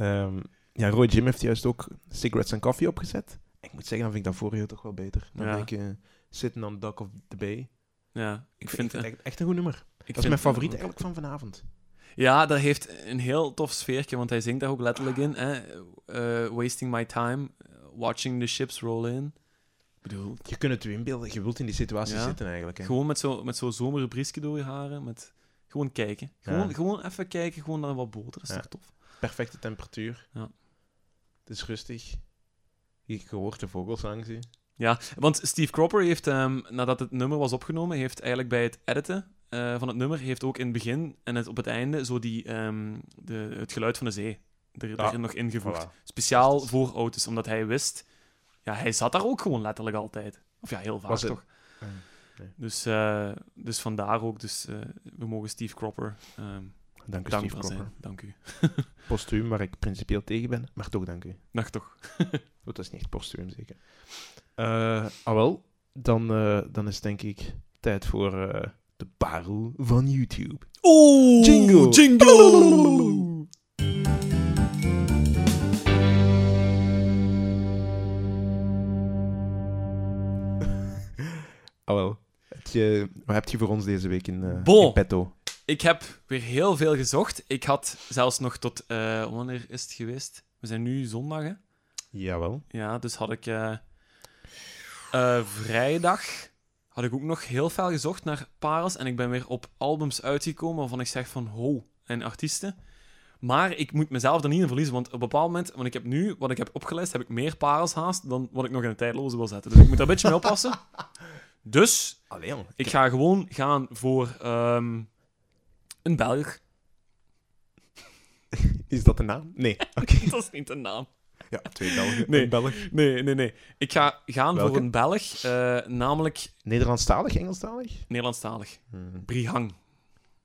Ehm, ja, Roy Jim heeft juist ook Cigarettes and Coffee opgezet. Ik moet zeggen, dan vind ik dat vorige toch wel beter. Dan Ja. denk ik eh, Sitting on the Dock of the Bay. Ja, ik vind, het echt, echt een goed nummer. ik Dat is mijn favoriet eigenlijk van vanavond. Ja, dat heeft een heel tof sfeertje, want hij zingt daar ook letterlijk in. Hè? Eh, wasting my time, watching the ships roll in. Ik bedoel, Je kunt het je inbeelden, je wilt in die situatie Ja. zitten eigenlijk. Hè. gewoon met zo'n met zo zomerse briesje door je haren. Met, gewoon kijken. Gewoon, Ja. gewoon even kijken, gewoon naar wat boter. Dat is Ja. toch tof? Perfecte temperatuur. Ja. Het is rustig. Je hoort de vogelsang, zie. Ja, want Steve Cropper heeft, ehm, nadat het nummer was opgenomen, heeft eigenlijk bij het editen eh, van het nummer, heeft ook in het begin en het, op het einde zo die, ehm, de, het geluid van de zee er, Ja, nog ingevoegd. Voilà. Speciaal voor auto's, omdat hij wist... Ja, hij zat daar ook gewoon letterlijk altijd. Of ja, heel vaak Was toch. Nee. Dus, eh, dus vandaar ook. Dus, eh, we mogen Steve Cropper ehm Dank u, Steve Cropper. zijn. Dank u. Postuum, waar ik principieel tegen ben, maar toch dank u. Dag toch. Dat is niet echt postuum, zeker. Eh ah wel, dan, dan is denk ik tijd voor de parel van YouTube. Oeh, Jingle. Jingle! Je, wat heb je voor ons deze week in, eh Bon. in petto? Ik heb weer heel veel gezocht. Ik had zelfs nog tot... eh, wanneer is het geweest? We zijn nu zondag, hè? Jawel. Ja, dus had ik... eh, vrijdag had ik ook nog heel veel gezocht naar parels. En ik ben weer op albums uitgekomen waarvan ik zeg van... Ho, en artiesten. Maar ik moet mezelf er niet in verliezen. Want op een bepaald moment... Want ik heb nu, wat ik heb opgelijst, heb ik meer parels haast dan wat ik nog in de tijdloze wil zetten. Dus ik moet daar een beetje mee oppassen. Dus Allee, ik ga gewoon gaan voor ehm, een Belg. Is dat de naam? Nee. Oké. Dat is niet de naam. Ja, twee Belgen. Nee. Een Belg. Nee, nee, nee. Ik ga gaan Welke? voor een Belg, eh, namelijk Nederlandstalig, Engelstalig? Nederlandstalig. Hmm. Brihang.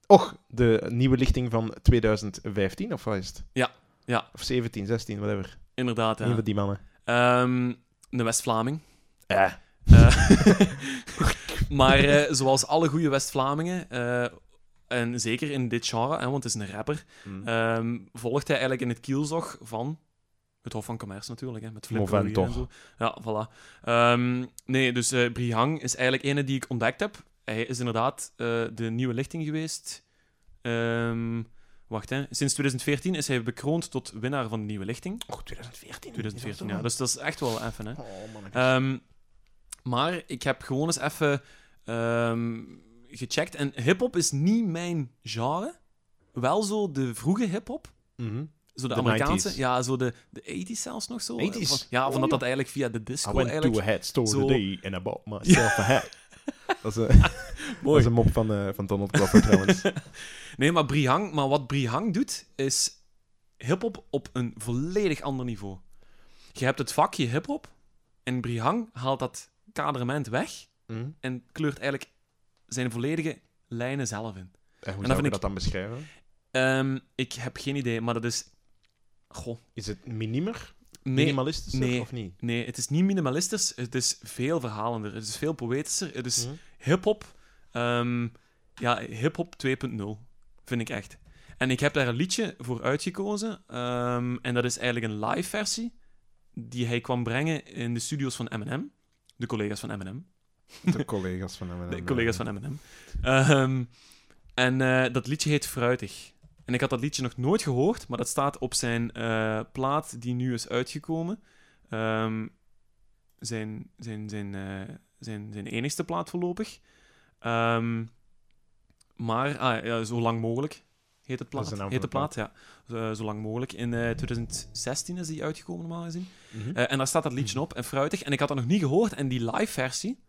Och, de nieuwe lichting van 2015, of wat is het? Ja, ja. Of 17, 16, whatever. Inderdaad, Een ja. van die mannen. Ehm, de West-Vlaming. Eh. Eh, maar eh, zoals alle goede West-Vlamingen, eh, en zeker in dit genre, hè, want het is een rapper, Hmm. ehm, volgt hij eigenlijk in het kielzog van het Hof van Commerce natuurlijk, hè, met Flip en zo. Ja, voilà. Ehm, nee, dus eh Brihang is eigenlijk ene die ik ontdekt heb. Hij is inderdaad de nieuwe lichting geweest. Ehm, wacht, hè. Sinds 2014 is hij bekroond tot winnaar van de nieuwe lichting. Och, 2014. 2014, ja. Dus dat is echt wel even, hè. Oh, man. Maar ik heb gewoon eens even ehm, gecheckt. En hip-hop is niet mijn genre. Wel zo de vroege hip-hop. Mhm. Zo de, De Amerikaanse. 90s. Ja, zo de, de 80s zelfs nog zo. 80s? Van- ja, Oh, van dat ja. dat eigenlijk via de I disco went to eigenlijk... a hat store zo- today and I bought myself a hat. Dat is, een- dat is een mop van, eh, van Donald Glover trouwens. Nee, maar Brihang, maar wat Brihang doet, is hip-hop op een volledig ander niveau. Je hebt het vakje hip-hop en Brihang haalt dat kadrement weg Mhm. en kleurt eigenlijk zijn volledige lijnen zelf in. En hoe vind zou je ik- dat dan beschrijven? Ehm, ik heb geen idee, maar dat is. Goh. Is het minimer? Minimalistisch nee. of niet? nee, het is niet minimalistisch. Het is veel verhalender. Het is veel poëtischer. Het is Mhm. hip-hop. ehm, ja, hip-hop 2.0, vind ik echt. En ik heb daar een liedje voor uitgekozen. ehm, en dat is eigenlijk een live versie. Die hij kwam brengen in de studio's van Eminem. De collega's van Eminem. De collega's van hem. De collega's van Eminem. Ehm, en eh, dat liedje heet Fruitig. En ik had dat liedje nog nooit gehoord, maar dat staat op zijn eh, plaat die nu is uitgekomen. Ehm, zijn, zijn, zijn, eh, zijn, zijn enigste plaat voorlopig. Ehm, maar, ah, ja, zo lang mogelijk heet het plaat. Heet de plaat, ja. Zo, zo lang mogelijk. In eh, 2016 is die uitgekomen, normaal gezien. Mhm. Eh, en daar staat dat liedje op, en fruitig. En ik had dat nog niet gehoord. En die live versie...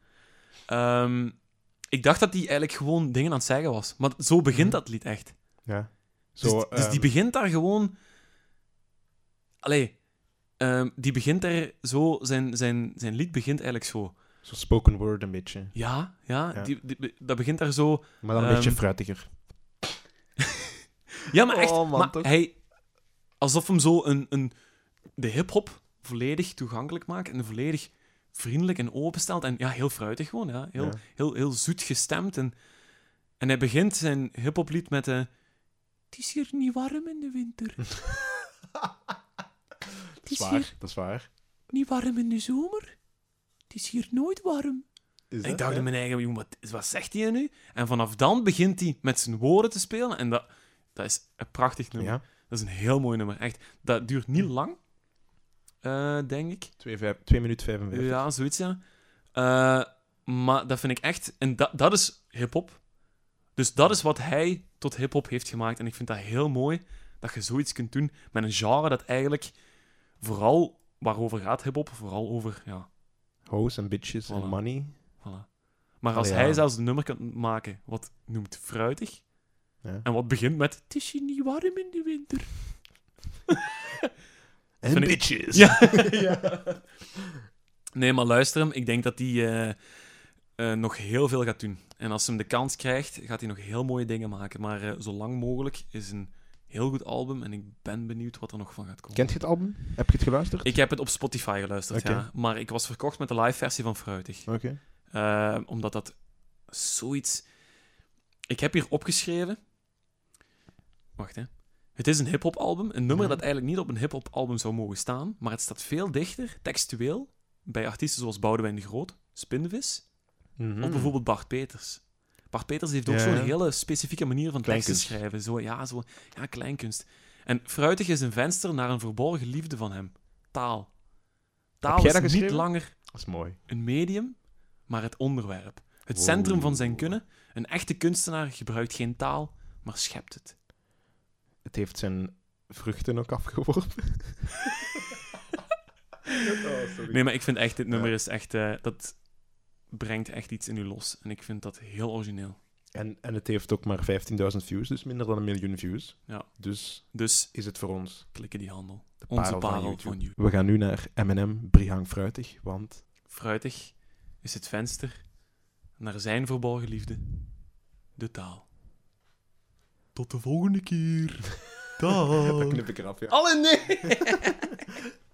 ehm, ik dacht dat die eigenlijk gewoon dingen aan het zeggen was. Maar zo begint Mhm. dat lied echt. ja. Dus, Zo, dus die ehm, begint daar gewoon... Allee, ehm, die begint er zo... Zijn, zijn, zijn lied begint eigenlijk zo. Zo spoken word een beetje. Ja, ja, Ja. Die, die- dat begint daar zo... Maar dan een beetje fruitiger. Ja, maar echt... Oh, man, maar toch? hij... Alsof hem zo een, een, de hip-hop volledig toegankelijk maakt en volledig vriendelijk en openstelt. En ja, heel fruitig gewoon, ja. Heel, Ja. heel, heel zoet gestemd. En, en hij begint zijn hip-hop lied met de. Het is hier niet warm in de winter. Dat is waar, dat is waar. niet warm in de zomer. Het is hier nooit warm. Is En ik dacht in mijn eigen, "Jongen, wat, wat zegt hij nu? En vanaf dan begint hij met zijn woorden te spelen. En dat, dat is een prachtig nummer. Ja, Dat is een heel mooi nummer. Echt, dat duurt niet lang, eh, denk ik. 2 minuten 55. Ja, zoiets, ja. Eh, maar dat vind ik echt... En dat, dat is hip-hop. Dus dat is wat hij tot hip-hop heeft gemaakt. En ik vind dat heel mooi dat je zoiets kunt doen met een genre dat eigenlijk vooral waarover gaat hip-hop, vooral over, ja, Hoes en bitches en Voilà. money. voilà. Maar als ja. hij zelfs een nummer kan maken wat noemt fruitig, Ja. en wat begint met het is hier niet warm in de winter. En bitches. Ja. Nee, maar luister hem. Ik denk dat hij eh, eh, nog heel veel gaat doen. En als hij hem de kans krijgt, gaat hij nog heel mooie dingen maken. Maar eh, zo lang mogelijk is een heel goed album. En ik ben benieuwd wat er nog van gaat komen. Kent je het album? Heb je het geluisterd? Ik heb het op Spotify geluisterd, ja. Maar ik was verkocht met de live versie van Fruitig. Oké. Omdat dat zoiets... Ik heb hier opgeschreven... Wacht, hè. Het is een hip-hop album. Een nummer Mhm. dat eigenlijk niet op een hip-hop album zou mogen staan. Maar het staat veel dichter, textueel, bij artiesten zoals Boudewijn de Groot, Spinvis, Mhm. of bijvoorbeeld Bart Peters. Bart Peters heeft ook Ja, zo'n hele specifieke manier van teksten schrijven. Zo, ja, zo, ja, kleinkunst. En Fruitig is een venster naar een verborgen liefde van hem. Taal. Taal is niet langer Dat is mooi. een medium, maar het onderwerp. Het Wow. centrum van zijn kunnen. Een echte kunstenaar gebruikt geen taal, maar schept het. Het heeft zijn vruchten ook afgeworpen. oh, sorry. Nee, maar ik vind echt, dit nummer is echt... eh, dat brengt echt iets in u los. En ik vind dat heel origineel. En, en het heeft ook maar 15.000 views, dus minder dan een miljoen views. Ja. Dus Dus is het voor ons klikken die handel. de Onze parel, parel van. YouTube. We gaan nu naar M&M Brihang Fruitig, want Fruitig is het venster naar zijn verborgen liefde, de taal. Tot de volgende keer. dat Dag. knip ik eraf, ja. Alle nee!